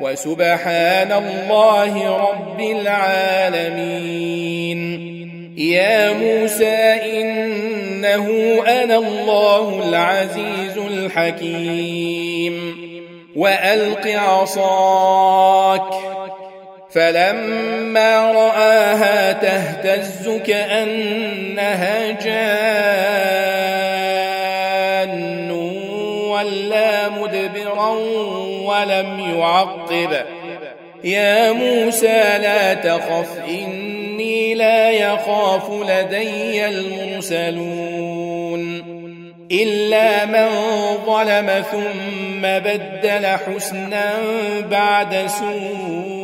وسبحان الله رب العالمين. يا موسى إنه أنا الله العزيز الحكيم. وألق عصاك. فلما رآها تهتز كأنها جان. مدبرا ولم يعقب. يا موسى لا تخف إني لا يخاف لدي المرسلون. إلا من ظلم ثم بدل حسنا بعد سوء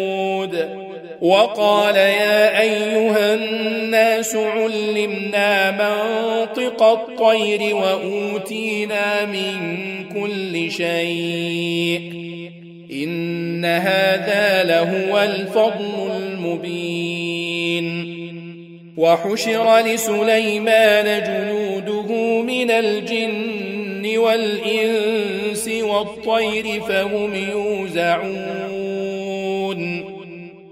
وقال يا أيها الناس علمنا منطق الطير وأوتينا من كل شيء. إن هذا لهو الفضل المبين. وحشر لسليمان جنوده من الجن والإنس والطير فهم يوزعون.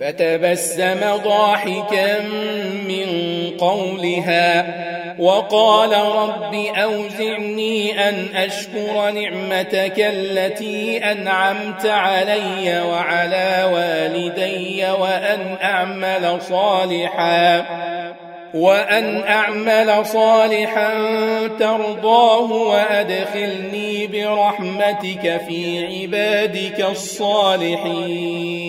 فتبسم ضاحكا من قولها وقال رب أوزعني أن أشكر نعمتك التي أنعمت علي وعلى والدي وأن أعمل صالحا وأن أعمل صالحا ترضاه وأدخلني برحمتك في عبادك الصالحين.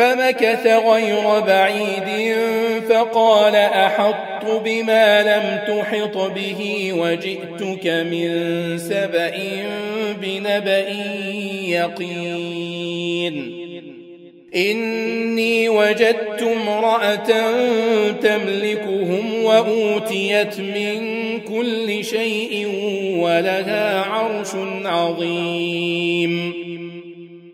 فمكث غير بعيد فقال أحط بما لم تحط به وجئتك من سبأ بنبأ يقين. إني وجدت امرأة تملكهم وأوتيت من كل شيء ولها عرش عظيم.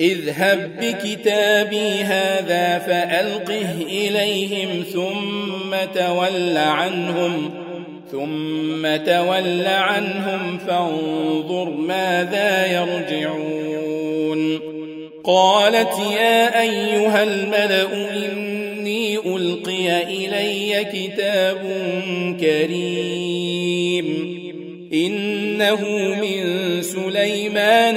اذهب بكتابي هذا فألقه إليهم ثم تول عنهم ثم تول عنهم فانظر ماذا يرجعون. قالت يا أيها الملأ إني ألقي إلي كتاب كريم إنه من سليمان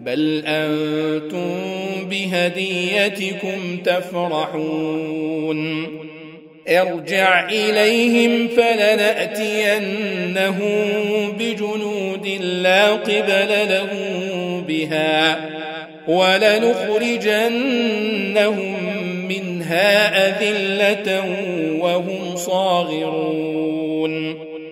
بل أنتم بهديتكم تفرحون. ارجع إليهم فلنأتينهم بجنود لا قبل لهم بها ولنخرجنهم منها أذلة وهم صاغرون.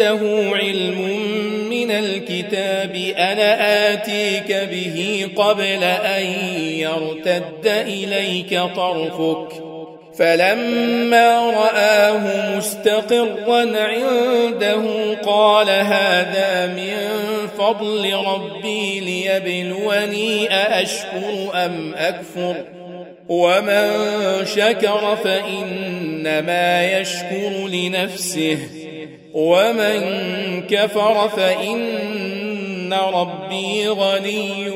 عنده علم من الكتاب أنا اتيك به قبل ان يرتد اليك طرفك فلما رآه مستقرا عنده قال هذا من فضل ربي ليبلوني أأشكر أم أكفر ومن شكر فإنما يشكر لنفسه ومن كفر فإن ربي غني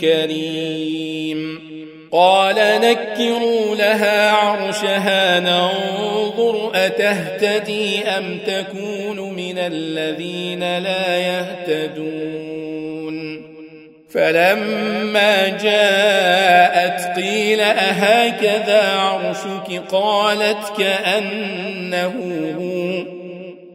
كريم. قال نكروا لها عرشها ننظر أتهتدي أم تكون من الذين لا يهتدون. فلما جاءت قيل أهكذا عرشك؟ قالت كأنه هو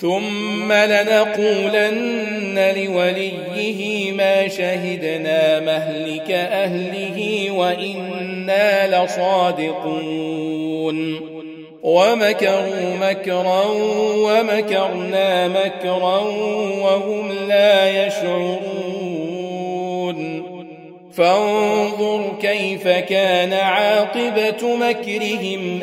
ثم لنقولن لوليه ما شهدنا مهلك أهله وإنا لصادقون. ومكروا مكرا ومكرنا مكرا وهم لا يشعرون. فانظر كيف كان عاقبة مكرهم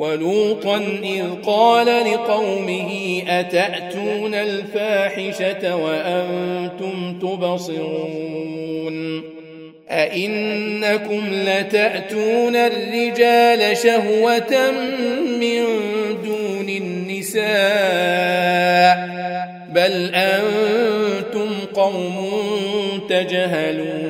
ولوطا إذ قال لقومه أتأتون الفاحشة وأنتم تبصرون؟ أئنكم لتأتون الرجال شهوة من دون النساء بل أنتم قوم تجهلون.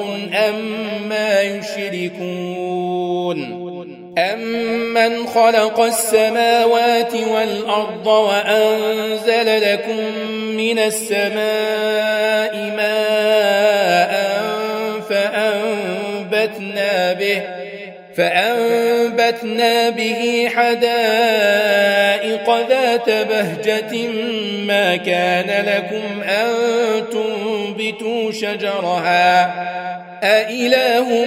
خلق السماوات والأرض وأنزل لكم من السماء ماء فأنبتنا به فأنبتنا به حدائق ذات بهجة ما كان لكم أن تنبتوا شجرها أإله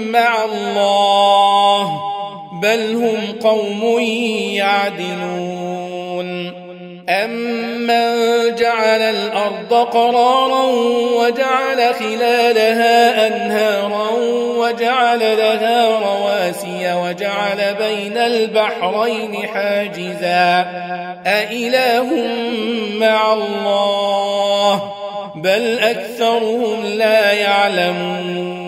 مع الله بل هم قوم يعدلون أمن جعل الأرض قرارا وجعل خلالها أنهارا وجعل لها رواسي وجعل بين البحرين حاجزا أإله مع الله بل أكثرهم لا يعلمون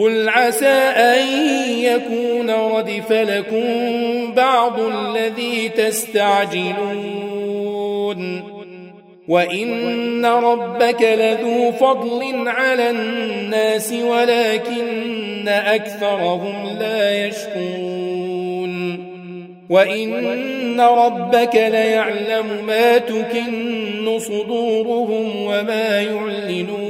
قل عسى أن يكون ردف لكم بعض الذي تستعجلون وإن ربك لذو فضل على الناس ولكن أكثرهم لا يشكون وإن ربك ليعلم ما تكن صدورهم وما يعلنون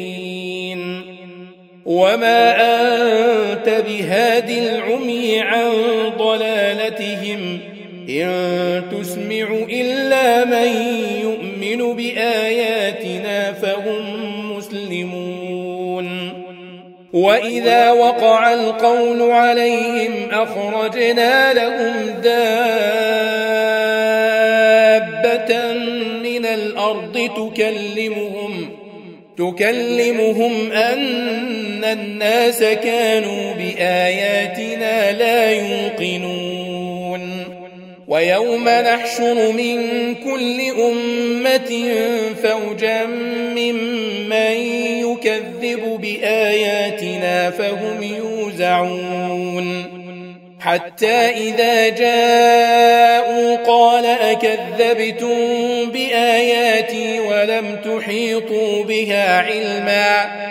وما أنت بهاد العمي عن ضلالتهم إن تسمع إلا من يؤمن بآياتنا فهم مسلمون وإذا وقع القول عليهم أخرجنا لهم دابة من الأرض تكلمهم تكلمهم أن الناس كانوا بآياتنا لا يوقنون. ويوم نحشر من كل أمة فوجا ممن يكذب بآياتنا فهم يوزعون. حتى إذا جاءوا قال أكذبتم بآياتي ولم تحيطوا بها علما.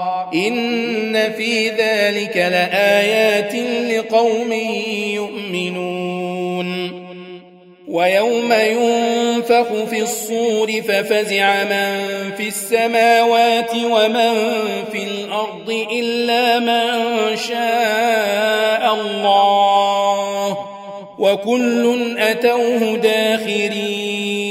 إن في ذلك لآيات لقوم يؤمنون. ويوم ينفخ في الصور ففزع من في السماوات ومن في الأرض إلا من شاء الله. وكل أتوه داخرين.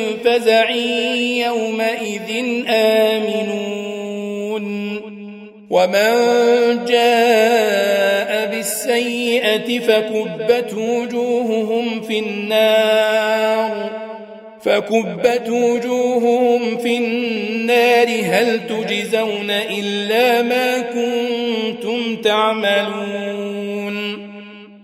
فزع يومئذ آمنون. ومن جاء بالسيئة فكبت وجوههم في النار. فكبت وجوههم في النار. هل تجزون إلا ما كنتم تعملون؟